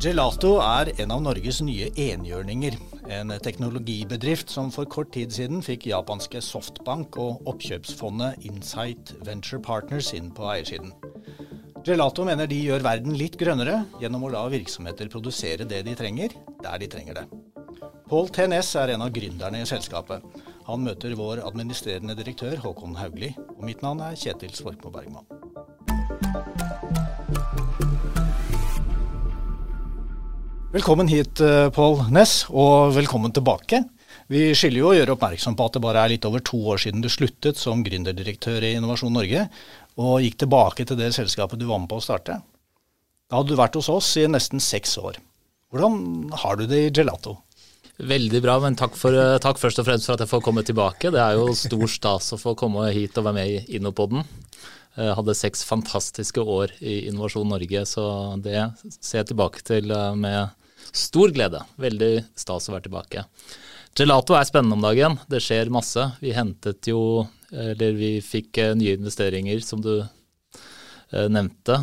Gelato er en av Norges nye enhjørninger. En teknologibedrift som for kort tid siden fikk japanske Softbank og oppkjøpsfondet Insight Venture Partners inn på eiersiden. Gelato mener de gjør verden litt grønnere gjennom å la virksomheter produsere det de trenger, der de trenger det. Pål T. Næss er en av gründerne i selskapet. Han møter vår administrerende direktør Håkon Haugli, og mitt navn er Kjetil Svorkmo Bergman. Velkommen hit, eh, Pål Næss, og velkommen tilbake. Vi skylder jo å gjøre oppmerksom på at det bare er litt over to år siden du sluttet som gründerdirektør i Innovasjon Norge, og gikk tilbake til det selskapet du var med på å starte. Da hadde du vært hos oss i nesten seks år. Hvordan har du det i Gelato? Veldig bra, men takk, for, eh, takk, først og fremst for at jeg får komme tilbake. Det er jo stor stas å få komme hit og være med i Innopoden. Jeg hadde seks fantastiske år i Innovasjon Norge, så det ser jeg tilbake til eh, med stor glede. Veldig stas å være tilbake. Gelato er spennende om dagen. Det skjer masse. Vi hentet jo, eller vi fikk eh, nye investeringer, som du nevnte.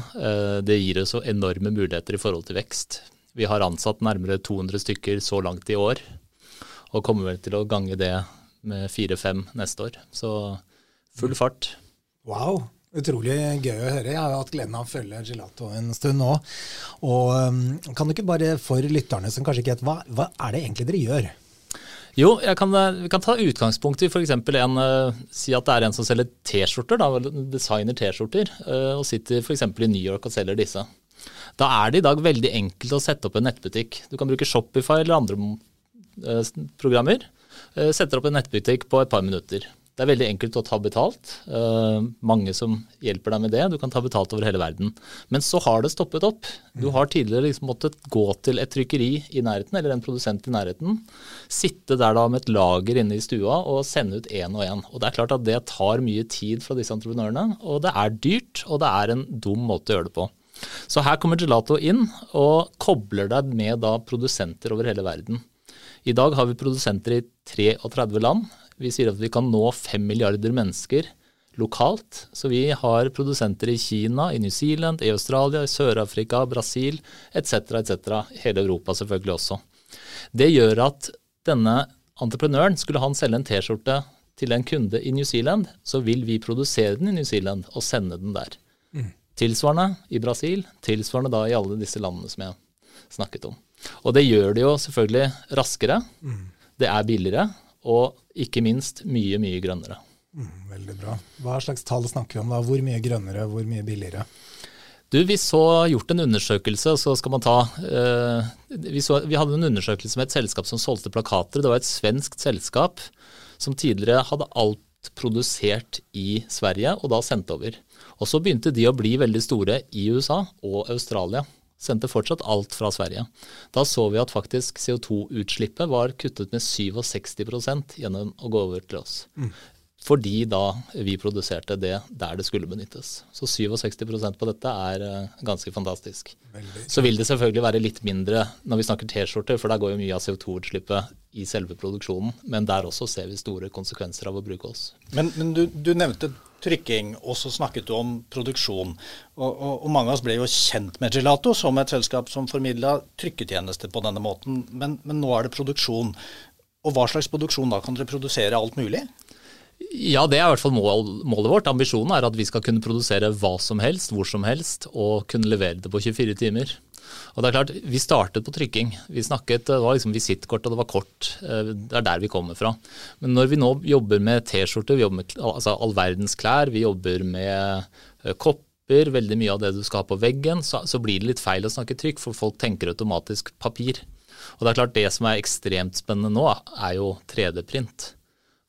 Det gir oss enorme muligheter i forhold til vekst. Vi har ansatt nærmere 200 stykker så langt i år, og kommer vel til å gange det med fire-fem neste år. Så full fart. Wow. Utrolig gøy å høre. Jeg har hatt gleden av å følge Gelato en stund nå. Og um, Kan du ikke bare for lytterne som kanskje ikke vet, hva, hva er det egentlig dere gjør? Jo, kan, vi kan ta utgangspunkt i f.eks. en uh, Si at det er en som selger T-skjorter, designer T-skjorter, uh, og sitter f.eks. i New York og selger disse. Da er det i dag veldig enkelt å sette opp en nettbutikk. Du kan bruke Shopify eller andre eh, programmer. Eh, setter opp en nettbutikk på et par minutter. Det er veldig enkelt å ta betalt. Uh, mange som hjelper deg med det. Du kan ta betalt over hele verden. Men så har det stoppet opp. Du har tidligere liksom måttet gå til et trykkeri i nærheten, eller en produsent i nærheten. Sitte der da med et lager inne i stua og sende ut én og én. Og det er klart at det tar mye tid fra disse entreprenørene. Og det er dyrt, og det er en dum måte å gjøre det på. Så her kommer Gelato inn og kobler deg med da produsenter over hele verden. I dag har vi produsenter i 33 land. Vi sier at vi kan nå 5 milliarder mennesker lokalt. Så vi har produsenter i Kina, i New Zealand, i Australia, i Sør-Afrika, Brasil etc., etc. Hele Europa selvfølgelig også. Det gjør at denne entreprenøren, skulle han selge en T-skjorte til en kunde i New Zealand, så vil vi produsere den i New Zealand og sende den der. Mm. Tilsvarende i Brasil, tilsvarende da i alle disse landene som jeg snakket om. Og det gjør det jo selvfølgelig raskere, mm. det er billigere, og ikke minst mye, mye grønnere. Mm, veldig bra. Hva slags tall snakker vi om da? Hvor mye grønnere, hvor mye billigere? Du, Vi så gjort en undersøkelse, så skal man ta eh, vi, så, vi, hadde en undersøkelse med et selskap som solgte plakater. Det var et svensk selskap som tidligere hadde alt produsert i Sverige og da sendt over. Og så begynte de å bli veldig store i USA og Australia. Sendte fortsatt alt fra Sverige. Da så vi at faktisk CO2-utslippet var kuttet med 67% gjennom å gå over til oss. Mm. Fordi da vi produserte det der det skulle benyttes. Så 67% på dette er uh, ganske fantastisk. Veldig. Så vil det selvfølgelig være litt mindre når vi snakker T-skjorter, for der går jo mye av CO2-utslippet i selve produksjonen. Men der også ser vi store konsekvenser av å bruke oss. Men, men du, du, nevnte trykking, og så snakket du om produksjon. Og, og, og, mange av oss ble jo kjent med Gelato som et selskap som formidla trykketjenester på denne måten. Men, men nå er det produksjon. Og hva slags produksjon da? Kan dere produsere alt mulig? Ja, det er i hvert fall mål, målet vårt. Ambisjonen er at vi skal kunne produsere hva som helst, hvor som helst, og kunne levere det på 24 timer. Og det er klart, Vi startet på trykking. Vi snakket, Det var liksom visittkort og det var kort. Eh, det er der vi kommer fra. Men når vi nå jobber med T-skjorter, vi jobber med altså all verdens klær, vi jobber med eh, kopper, veldig mye av det du skal ha på veggen, så, så blir det litt feil å snakke trykk, for folk tenker automatisk papir. Og det er klart, det som er ekstremt spennende nå, er jo 3D-print.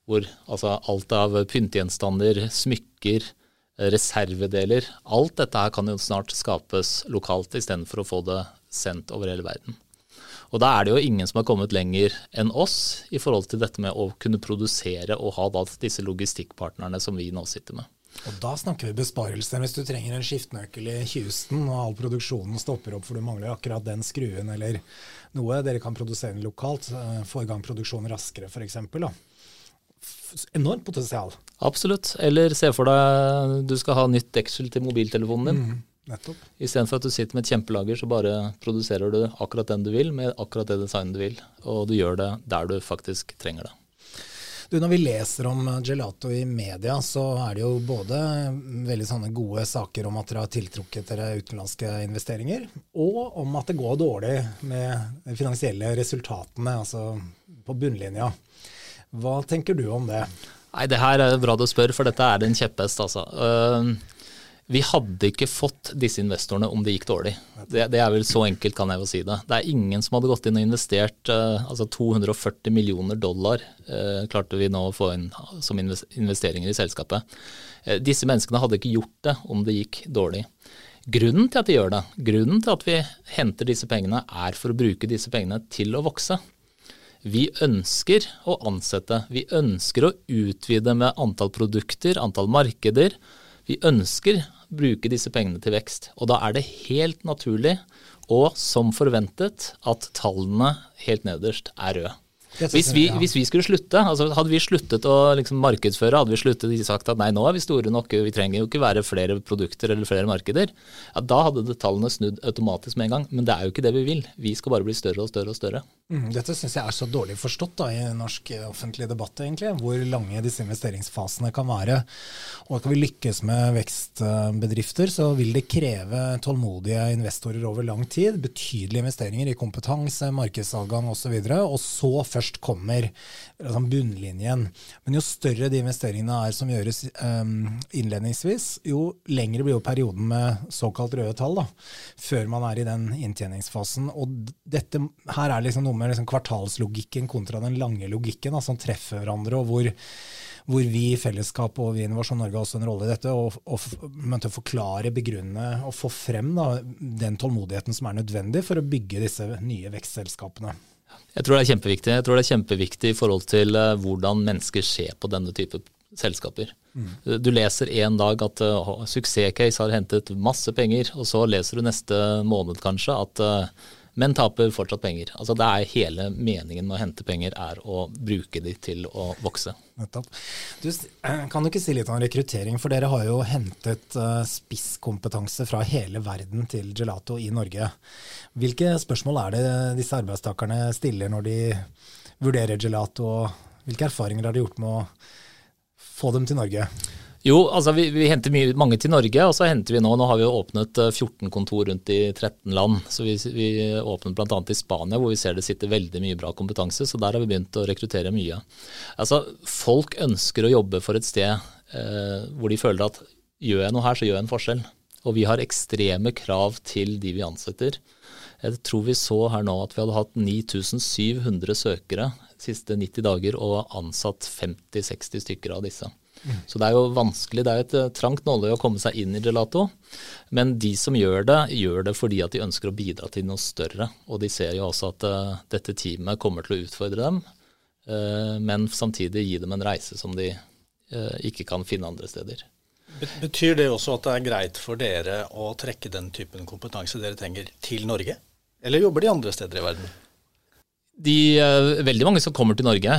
Hvor altså alt av pyntegjenstander, smykker, reservedeler Alt dette her kan jo snart skapes lokalt istedenfor å få det sendt over hele verden. Og da er det jo ingen som har kommet lenger enn oss i forhold til dette med å kunne produsere og ha da disse logistikkpartnerne som vi nå sitter med. Og Da snakker vi besparelser. Hvis du trenger en skiftenøkkel i Houston og all produksjonen stopper opp for du mangler akkurat den skruen eller noe, dere kan produsere den lokalt, eh, få i gang produksjonen raskere f.eks enormt potensial. Absolutt. Eller se for deg du skal ha nytt deksel til mobiltelefonen din. Mm. Nettopp. Istedenfor at du sitter med et kjempelager, så bare produserer du akkurat den du vil, med akkurat det designet du vil. Og du gjør det der du faktisk trenger det. Du, når vi leser om gelato i media, så er det jo både veldig sånne gode saker om at dere har tiltrukket dere utenlandske investeringer, og om at det går dårlig med de finansielle resultatene, altså på bunnlinja. Hva tenker du om det? Nei, Det her er bra du spør, for dette er en kjepphest. altså. Vi hadde ikke fått disse investorene om det gikk dårlig. Det, det, er vel Så enkelt kan jeg jo si det. Det er ingen som hadde gått inn og investert uh, altså 240 millioner dollar uh, klarte vi nå å få inn som investeringer i selskapet. Uh, disse menneskene hadde ikke gjort det om det gikk dårlig. Grunnen til at de gjør det, grunnen til at vi henter disse pengene, er for å bruke disse pengene til å vokse. Vi ønsker å ansette, vi ønsker å utvide med antall produkter, antall markeder. Vi ønsker å bruke disse pengene til vekst. Og da er det helt naturlig og som forventet at tallene helt nederst er røde. Hvis vi, hvis vi, skulle slutte, altså hadde vi sluttet å liksom markedsføre, hadde vi sluttet å sagt at nei, nå er vi store nok, vi trenger jo ikke være flere produkter eller flere markeder, ja, da hadde tallene snudd automatisk med en gang. Men det er jo ikke det vi vil. Vi skal bare bli større og større og større. Mm, dette syns jeg er så dårlig forstått da, i norsk offentlig debatt, egentlig, hvor lange disse investeringsfasene kan være. Og skal vi lykkes med vekstbedrifter, så vil det kreve tålmodige investorer over lang tid. Betydelige investeringer i kompetanse, markedsadgang osv. Og, så og så først kommer altså bunnlinjen. Men jo større de investeringene er som gjøres um, innledningsvis, jo lengre blir jo perioden med såkalt røde tall, da, før man er i den inntjeningsfasen. Og dette her er liksom noe med liksom kvartalslogikken kontra den lange logikken da, som treffer hverandre, og hvor, hvor vi i fellesskap og vi i Innovasjon Norge har også en rolle i dette, og, og, forklare, begrunne og få frem da, den tålmodigheten som er nødvendig for å bygge disse nye vekstselskapene. Jeg tror det er kjempeviktig. Jeg tror det er kjempeviktig i forhold til uh, hvordan mennesker ser på denne type selskaper. Mm. Du leser en dag at uh, suksesscase har hentet masse penger, og så leser du neste måned kanskje at uh, men taper fortsatt penger. Altså det er Hele meningen med å hente penger er å bruke de til å vokse. Du, eh, kan du ikke si litt om rekruttering? For dere har jo hentet uh, spisskompetanse fra hele verden til Gelato i Norge. Hvilke spørsmål er det disse arbeidstakerne stiller når de vurderer Gelato? og Hvilke erfaringer har de gjort med å få dem til Norge? Jo, altså vi, vi henter mye, mange til Norge, og så henter vi nå Nå har vi jo åpnet 14 eh, kontor rundt i 13 land. Så vi, vi åpnet bl.a. i Spania, hvor vi ser det sitter veldig mye bra kompetanse. Så der har vi begynt å rekruttere mye. Altså, Folk ønsker å jobbe for et sted eh, hvor de føler at gjør jeg noe her, så gjør jeg en forskjell. Og vi har ekstreme krav til de vi ansetter. Jeg tror vi så her nå at vi hadde hatt 9700 søkere de siste 90 dager og ansatt 50-60 stykker av disse. Så det er jo vanskelig. Det er et eh, trangt nåløye å komme seg inn i gelato. Men de som gjør det, gjør det fordi at de ønsker å bidra til noe større. Og de ser jo også at uh, dette teamet kommer til å utfordre dem, uh, men samtidig gi dem en reise som de uh, ikke kan finne andre steder. Betyr det også at det er greit for dere å trekke den typen kompetanse dere trenger til Norge? Eller jobber de andre steder i verden? De, veldig mange som kommer til Norge,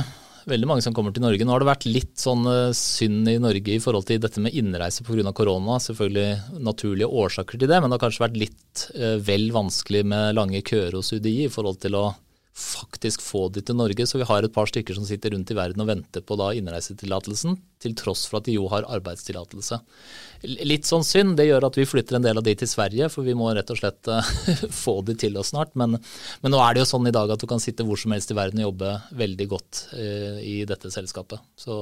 veldig mange som kommer til Norge. Nå har det vært litt sånn eh, synd i Norge i forhold til dette med innreise pga. korona. Selvfølgelig naturlige årsaker til det, men det har kanskje vært litt eh, vel vanskelig med lange køer hos UDI i forhold til å faktisk få de til Norge. Så vi har et par stykker som sitter rundt i verden og venter på da innreisetillatelsen, til tross for at de jo har arbeidstillatelse. Litt sånn synd. Det gjør at vi flytter en del av de til Sverige, for vi må rett og slett uh, få de til oss snart. Men, men, nå er det jo sånn i dag at du kan sitte hvor som helst i verden og jobbe veldig godt eh, i dette selskapet. Så,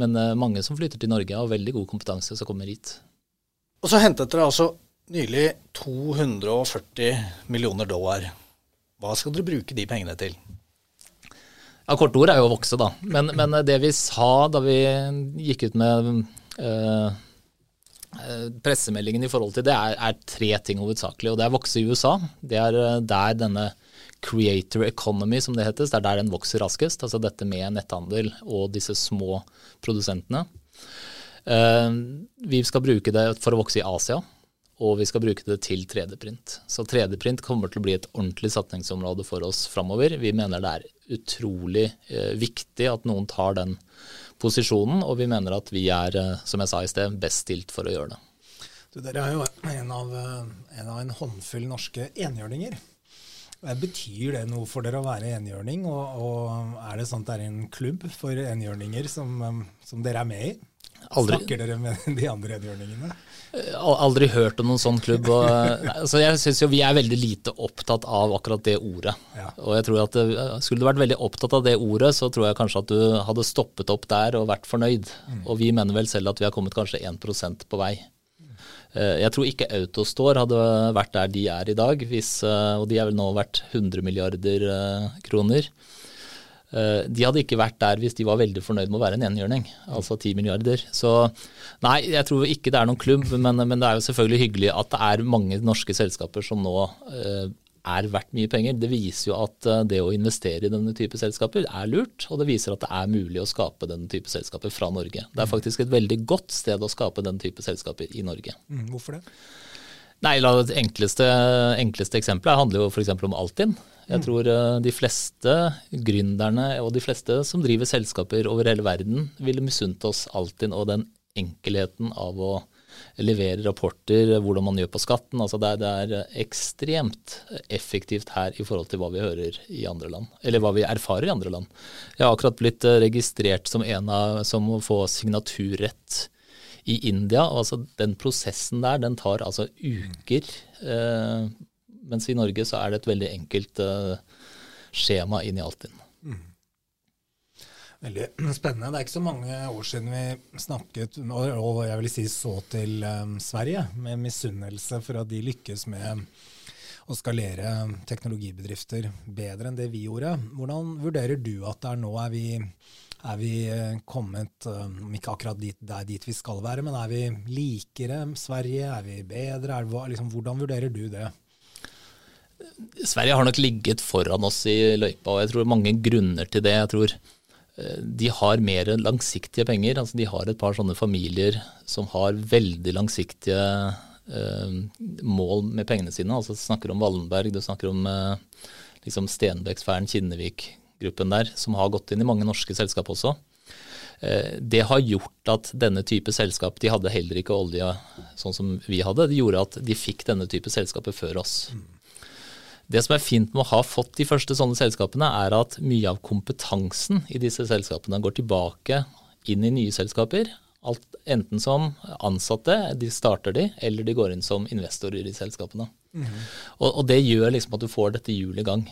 men eh, mange som flytter til Norge har veldig god kompetanse som kommer hit. Og så hentet dere altså nylig 240 millioner dollar hva skal dere bruke de pengene til? Ja, Korte ord er jo å vokse, da. Men, men, det vi sa da vi gikk ut med øh, pressemeldingen i forhold til det, er, er tre ting hovedsakelig. Og det er vokse i USA. Det er eh, der denne creator economy, som det heter, det er der den vokser raskest. Altså dette med netthandel og disse små produsentene. Uh, vi skal bruke det for å vokse i Asia og vi skal bruke det til 3D-print. Så 3D-print kommer til å bli et ordentlig satsingsområde for oss framover. Vi mener det er utrolig eh, viktig at noen tar den posisjonen, og vi mener at vi er, eh, som jeg sa i sted, best stilt for å gjøre det. Du, dere er jo en av, en av, en håndfull norske enhjørninger. Betyr det noe for dere å være enhjørning, og, og er det sånn at det er en klubb for enhjørninger som, som dere er med i? Aldri. Snakker dere med de andre enhjørningene? Aldri hørt om noen sånn klubb. Og, altså jeg synes jo Vi er veldig lite opptatt av akkurat det ordet. Ja. Og jeg tror at Skulle du vært veldig opptatt av det ordet, så tror jeg kanskje at du hadde stoppet opp der og vært fornøyd. Mm. Og vi mener vel selv at vi har kommet kanskje 1% på vei. Eh, jeg tror ikke Autostore hadde vært der de er i dag, hvis, eh, og de er vel nå vært 100 milliarder eh, kroner. De hadde ikke vært der hvis de var veldig fornøyd med å være en enhjørning, altså 10 milliarder. Så nei, jeg tror ikke det er noen klubb, men, men, det er jo selvfølgelig hyggelig at det er mange norske selskaper som nå er verdt mye penger. Det viser jo at eh, det å investere i denne type selskaper er lurt, og det viser at det er mulig å skape denne type selskaper fra Norge. Det er faktisk et veldig godt sted å skape den type selskaper i Norge. Mm, hvorfor det? Nei, Det enkleste, enkleste eksempelet handler jo f.eks. om Altinn. Jeg mm. tror eh, de fleste gründerne og de fleste som driver selskaper over hele verden, ville misunt oss Altinn og den enkelheten av å levere rapporter, hvordan man gjør på skatten. Altså det, er, det er ekstremt effektivt her i forhold til hva vi hører i andre land, eller hva vi erfarer i andre land. Jeg har akkurat blitt eh, registrert som en av som å få signaturrett i India. altså Den prosessen der den tar altså uker. Eh, mens i Norge så er det et veldig enkelt eh, skjema inn i Altinn. Mm. Veldig spennende. Det er ikke så mange år siden vi snakket, og jeg vil si så til um, Sverige, med misunnelse for at de lykkes med å skalere teknologibedrifter bedre enn det vi gjorde. Hvordan vurderer du at det er nå? Er vi, er vi eh, kommet, om ikke akkurat dit, dit vi skal være, men er vi likere Sverige? Er vi bedre? Er liksom, hvordan vurderer du det? Sverige har nok ligget foran oss i løypa, og jeg tror mange grunner til det. Jeg tror Eh, de har mer langsiktige penger. altså De har et par sånne familier som har veldig langsiktige eh, mål med pengene sine. altså Du snakker om Wallenberg, du snakker om eh, liksom Stenbeksfæren, Kinnevik-gruppen der, som har gått inn i mange norske selskap også. Eh, det har gjort at denne type selskap De hadde heller ikke olje sånn som vi hadde. Det gjorde at de fikk denne type selskaper før oss. Mm. Det som er fint med å ha fått de første sånne selskapene, er at mye av kompetansen i disse selskapene går tilbake inn i nye selskaper. Alt, enten som ansatte, de starter de, eller de går inn som investorer i selskapene. Mm og, og, det gjør liksom at du får dette hjulet i gang.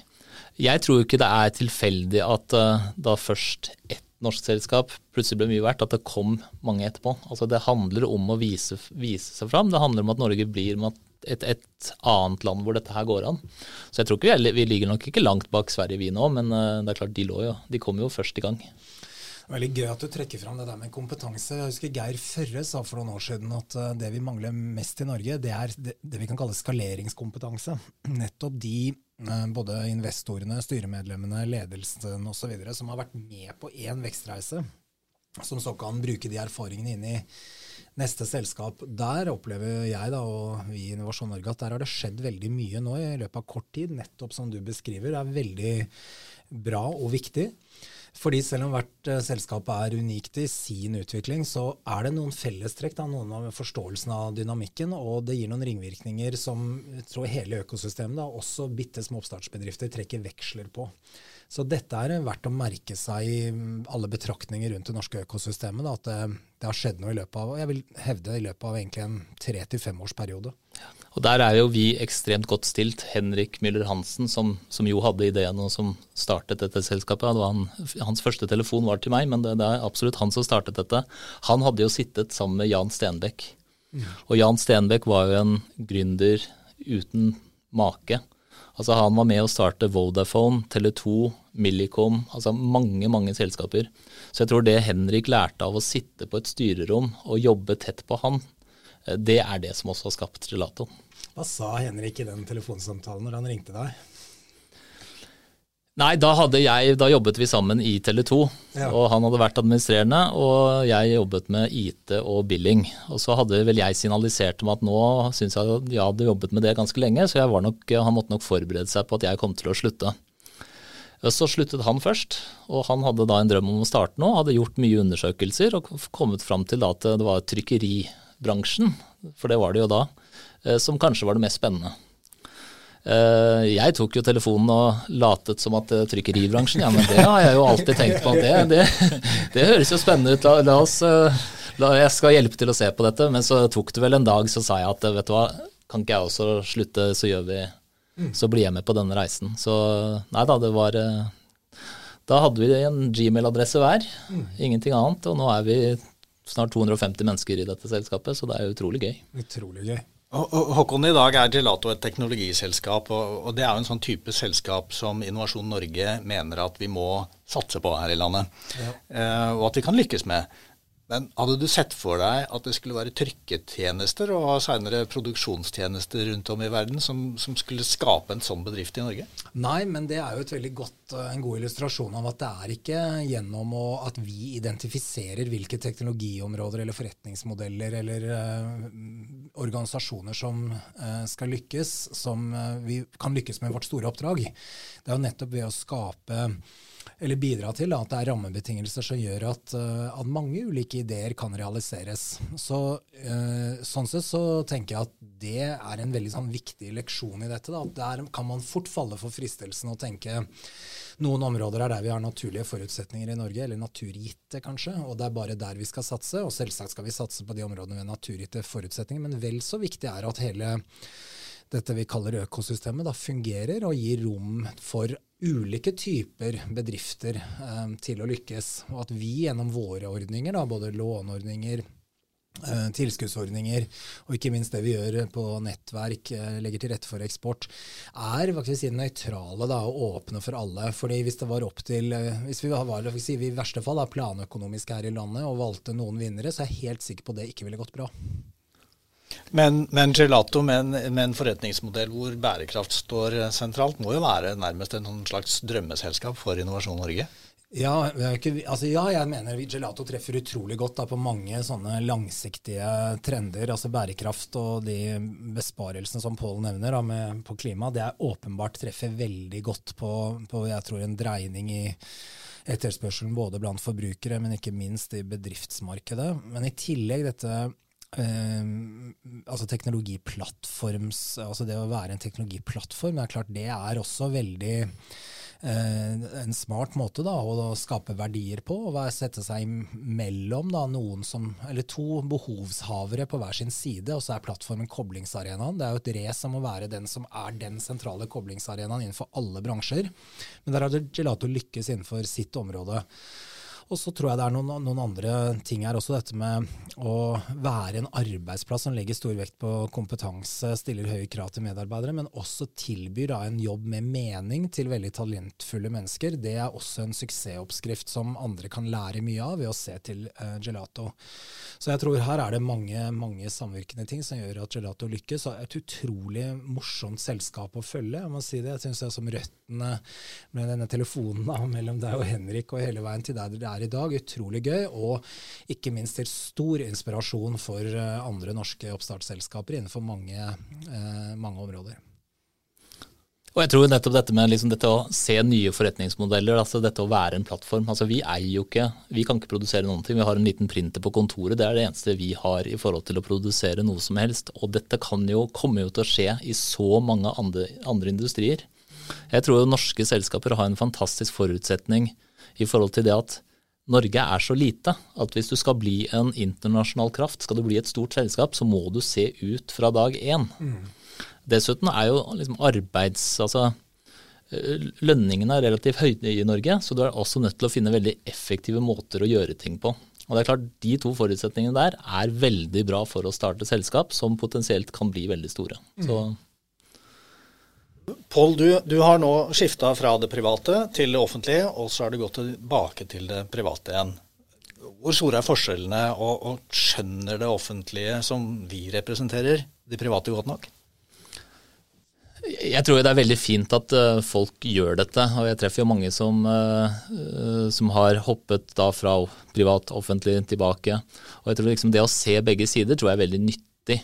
Jeg tror ikke det er tilfeldig at uh, da først ett norsk selskap plutselig ble mye verdt, at det kom mange etterpå. Altså Det handler om å vise, vise seg fram. Det handler om at Norge blir et, et, annet land hvor dette her går an. Så jeg tror ikke vi, vi ligger nok ikke langt bak Sverige vi nå, men uh, det er klart de lå jo, de kom jo først i gang. Veldig gøy at du trekker fram det der med kompetanse. Jeg husker Geir Førre sa for noen år siden at uh, det vi mangler mest i Norge, det er det, vi kan kalle skaleringskompetanse. Nettopp de uh, både investorene, styremedlemmene, ledelsen osv. som har vært med på én vekstreise, som så kan bruke de erfaringene inn i neste selskap. Der opplever jeg da, og vi i Innovasjon Norge at der har det skjedd veldig mye nå i løpet av kort tid. Nettopp som du beskriver. Er veldig bra og viktig. Fordi selv om hvert uh, selskap er unikt i sin utvikling, så er det noen fellestrekk, da, noen av forståelsen av dynamikken, og det gir noen ringvirkninger som jeg tror hele økosystemet, da, også bitte små oppstartsbedrifter, trekker veksler på. Så dette er verdt å merke seg i alle betraktninger rundt det norske økosystemet. Da, at det, det, har skjedd noe i løpet av jeg vil hevde i løpet av egentlig en tre til femårsperiode. Og Der er jo vi ekstremt godt stilt. Henrik Müller Hansen, som, som jo hadde ideen og som startet dette selskapet. Det han, hans første telefon var til meg, men det, det, er absolutt han som startet dette. Han hadde jo sittet sammen med Jan Stenbeck. Og Jan Stenbeck var jo en gründer uten make. Altså Han var med å starte Vodafone, Tele2, Millicom, altså mange, mange selskaper. Så jeg tror det Henrik lærte av å sitte på et styrerom og jobbe tett på han, eh, det er det som også har skapt Gelato. Hva sa Henrik i den telefonsamtalen når han ringte deg? Nei, da, jeg, da, jobbet vi sammen i Tele2. Ja. Og han hadde vært administrerende, og jeg jobbet med IT og billing. Og så hadde vel jeg signalisert om at nå syns jeg at jeg hadde jobbet med det ganske lenge, så nok, han måtte nok forberede seg på at jeg kom til å slutte. Så sluttet han først, og han hadde da en drøm om å starte nå. Hadde gjort mye undersøkelser og kommet fram til at det var trykkeribransjen for det var det jo da, som kanskje var det mest spennende. Jeg tok jo telefonen og latet som at trykkeribransjen, ja, men det har jeg jo alltid tenkt på. Det, det, det høres jo spennende ut. La, la oss, la, jeg skal hjelpe til å se på dette. Men så tok det vel en dag, så sa jeg at vet du hva, kan ikke jeg også slutte, så gjør vi Så blir jeg med på denne reisen. Så nei da, det var Da hadde vi en Gmail-adresse hver, ingenting annet. Og nå er vi snart 250 mennesker i dette selskapet, så det er utrolig gøy. Utrolig gøy. Håkon, i dag er Gelato et teknologiselskap, og, det er jo en sånn type selskap som Innovasjon Norge mener at vi må satse på her i landet. Ja. Eh, og at vi kan lykkes med. Men hadde du sett for deg at det skulle være trykketjenester og senere produksjonstjenester rundt om i verden som, som, skulle skape en sånn bedrift i Norge? Nei, men det er jo et veldig godt, eh, en god illustrasjon av at det er ikke gjennom å, at vi identifiserer hvilke teknologiområder eller forretningsmodeller eller uh, organisasjoner som uh, skal lykkes, som uh, vi kan lykkes med vårt store oppdrag. Det er jo nettopp ved å skape eller bidra til at det er rammebetingelser som gjør at, eh, at mange ulike ideer kan realiseres. Så, uh, sånn sett så tenker jeg at det er en veldig sånn, viktig leksjon i dette. Da. Der kan man fort falle for fristelsen å tenke noen områder er der vi har naturlige forutsetninger i Norge, eller naturgitte kanskje, og det er bare der vi skal satse. Og selvsagt skal vi satse på de områdene med naturgitte forutsetninger, men vel så viktig er at hele dette vi kaller økosystemet, da fungerer og gir rom for ulike typer bedrifter eh, til å lykkes. Og at vi gjennom våre ordninger, da, både låneordninger, eh, tilskuddsordninger og ikke minst det vi gjør på nettverk, eh, legger til rette for eksport, er faktisk nøytrale da, og åpne for alle. Fordi hvis det var opp til, eh, hvis vi var si, i verste fall er planøkonomisk her i landet og valgte noen vinnere, så er jeg helt sikker på at det ikke ville gått bra. Men, men gelato med en, med en, forretningsmodell hvor bærekraft står sentralt, må jo være nærmest en sånn slags drømmeselskap for Innovasjon Norge? Ja, ikke, altså ja, jeg mener Gelato treffer utrolig godt da, på mange sånne langsiktige trender. altså Bærekraft og de besparelsene som Pål nevner da, med, på klima, det er åpenbart treffer veldig godt på, på jeg tror, en dreining i etterspørselen både blant forbrukere, men ikke minst i bedriftsmarkedet. Men i tillegg dette altså teknologiplattforms Altså det å være en teknologiplattform, det er klart det er også veldig eh, en smart måte da, å skape verdier på. og Sette seg mellom da, noen som, eller to behovshavere på hver sin side, og så er plattformen koblingsarenaen. Det er jo et race om å være den som er den sentrale koblingsarenaen innenfor alle bransjer. Men der har Gelato lykkes innenfor sitt område. Og så tror jeg det er noen, noen, andre ting her også. Dette med å være en arbeidsplass som legger stor vekt på kompetanse, stiller høye krav til medarbeidere, men også tilbyr da, en jobb med mening til veldig talentfulle mennesker. Det er også en suksessoppskrift som andre kan lære mye av ved å se til uh, Gelato. Så jeg tror her er det mange, mange samvirkende ting som gjør at Gelato lykkes. Og et utrolig morsomt selskap å følge. Jeg må si det. Jeg syns det er som røttene med denne telefonen da, mellom deg og Henrik og hele veien til deg. det er i dag. Utrolig gøy, og ikke minst til stor inspirasjon for eh, andre norske oppstartsselskaper innenfor mange, eh, mange områder. Og jeg tror nettopp dette med liksom dette å se nye forretningsmodeller, altså dette å være en plattform. altså Vi eier jo ikke, vi kan ikke produsere noen ting. Vi har en liten printer på kontoret. Det er det eneste vi har i forhold til å produsere noe som helst. Og dette kan jo, komme jo til å skje i så mange andre, andre industrier. Jeg tror jo norske selskaper har en fantastisk forutsetning i forhold til det at Norge er så lite at hvis du skal bli en internasjonal kraft, skal du bli et stort selskap, så må du se ut fra dag én. Mm. Dessuten er jo liksom arbeids... Altså, eh, lønningene er relativt høye i Norge, så du er også nødt til å finne veldig effektive måter å gjøre ting på. Og det er klart, De to forutsetningene der er veldig bra for å starte selskap som potensielt kan bli veldig store. Mm. Så Pål, du, du, har nå skifta fra det private til det offentlige, og så har du gått tilbake til det private igjen. Hvor store er forskjellene, og, og skjønner det offentlige som vi representerer, de private godt nok? Jeg tror det er veldig fint at uh, folk gjør dette. og Jeg treffer jo mange som, uh, som har hoppet da fra privat offentlig tilbake. og jeg tror liksom Det å se begge sider tror jeg er veldig nyttig.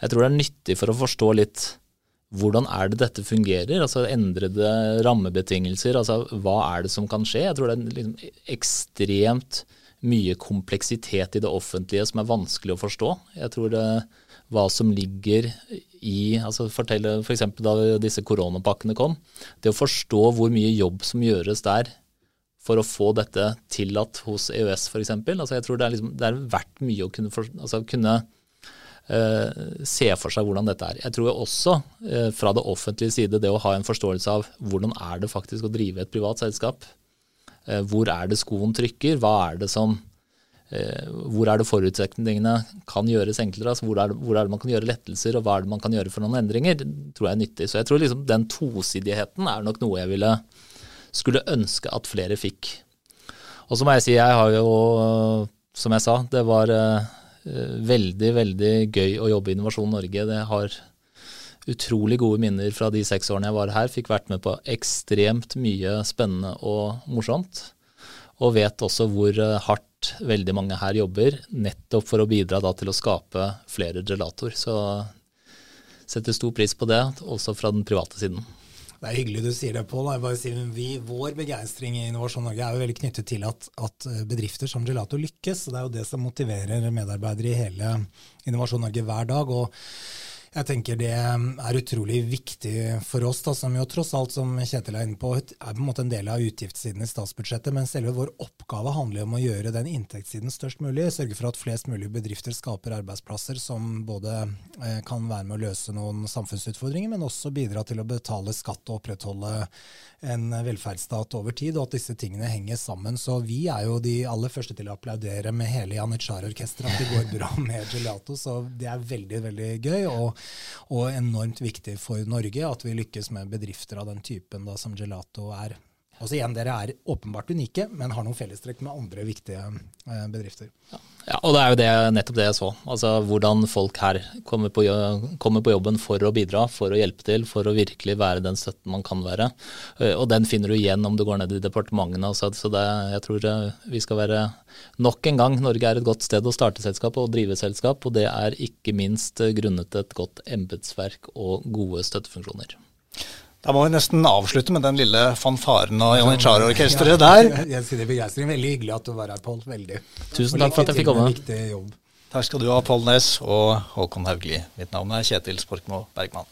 Jeg tror det er nyttig for å forstå litt hvordan er det dette fungerer? altså Endrede rammebetingelser. altså Hva er det som kan skje? Jeg tror det er liksom ekstremt mye kompleksitet i det offentlige som er vanskelig å forstå. Jeg tror det, hva som ligger i altså fortelle F.eks. For da disse koronapakkene kom. Det å forstå hvor mye jobb som gjøres der for å få dette tillatt hos EØS f.eks. Altså jeg tror det er, liksom, det er verdt mye å kunne, for, altså kunne se for seg hvordan dette er. Jeg tror også uh, fra det offentlige side det å ha en forståelse av hvordan er det faktisk å drive et privat selskap. Uh, hvor er det skoen trykker? Hva er det som hvor er det forutsetningene kan gjøres enklere? Altså hvor, er det, hvor, er det, man kan gjøre lettelser, og hva er det man kan gjøre for noen endringer? Tror jeg er nyttig. Så jeg tror liksom den tosidigheten er nok noe jeg ville skulle ønske at flere fikk. Og så må jeg si, jeg har jo, som jeg sa, det var veldig, veldig gøy å jobbe i Innovasjon Norge. Det har utrolig gode minner fra de seks årene jeg var her. Fikk vært med på ekstremt mye spennende og morsomt. Og vet også hvor eh, hardt veldig mange her jobber, nettopp for å bidra til å skape flere gelator. Så setter stor pris på det, også fra den private siden. Det er hyggelig du sier det, Pål. Vår begeistring i Innovasjon Norge er jo veldig knyttet til at, at, bedrifter som Gelato lykkes. Det er jo det som motiverer medarbeidere i hele Innovasjon Norge hver dag. og jeg tenker det er utrolig viktig for oss, da, som jo tross alt, som Kjetil er inne på, er på en måte en del av utgiftssiden i statsbudsjettet. Men selve vår oppgave handler om å gjøre den inntektssiden størst mulig. Sørge for at flest mulig bedrifter skaper arbeidsplasser som både eh, kan være med å løse noen samfunnsutfordringer, men også bidra til å betale skatt og opprettholde en velferdsstat over tid, og at disse tingene henger sammen. Så vi er jo de aller første til å applaudere med hele Janitsjar-orkesteret at det går bra med Gelato. Så det er veldig, veldig gøy. og og enormt viktig for Norge at vi lykkes med bedrifter av den typen da, som Gelato er. Altså igjen, Dere er åpenbart unike, men har noen fellestrekk med andre viktige eh, bedrifter. Ja. ja, og det er jo det, nettopp det jeg så. Altså Hvordan folk her kommer på, kommer på, jobben for å bidra, for å hjelpe til, for å virkelig være den støtten man kan være. Eh, og den finner du igjen om du går ned i departementene. Altså, så det, jeg tror eh, vi skal være nok en gang Norge er et godt sted å starte selskap og drive selskap, og det er ikke minst grunnet et godt embetsverk og gode støttefunksjoner. Da må vi nesten avslutte med den lille fanfaren og Janitsjar-orkesteret der. Jeg sier det begeistring. Veldig hyggelig at du var her, Pål. Veldig. Tusen takk for at jeg fikk komme. Takk skal du ha, Pål Næss og Håkon Haugli. Mitt navn er Kjetil Sporkmo Bergman.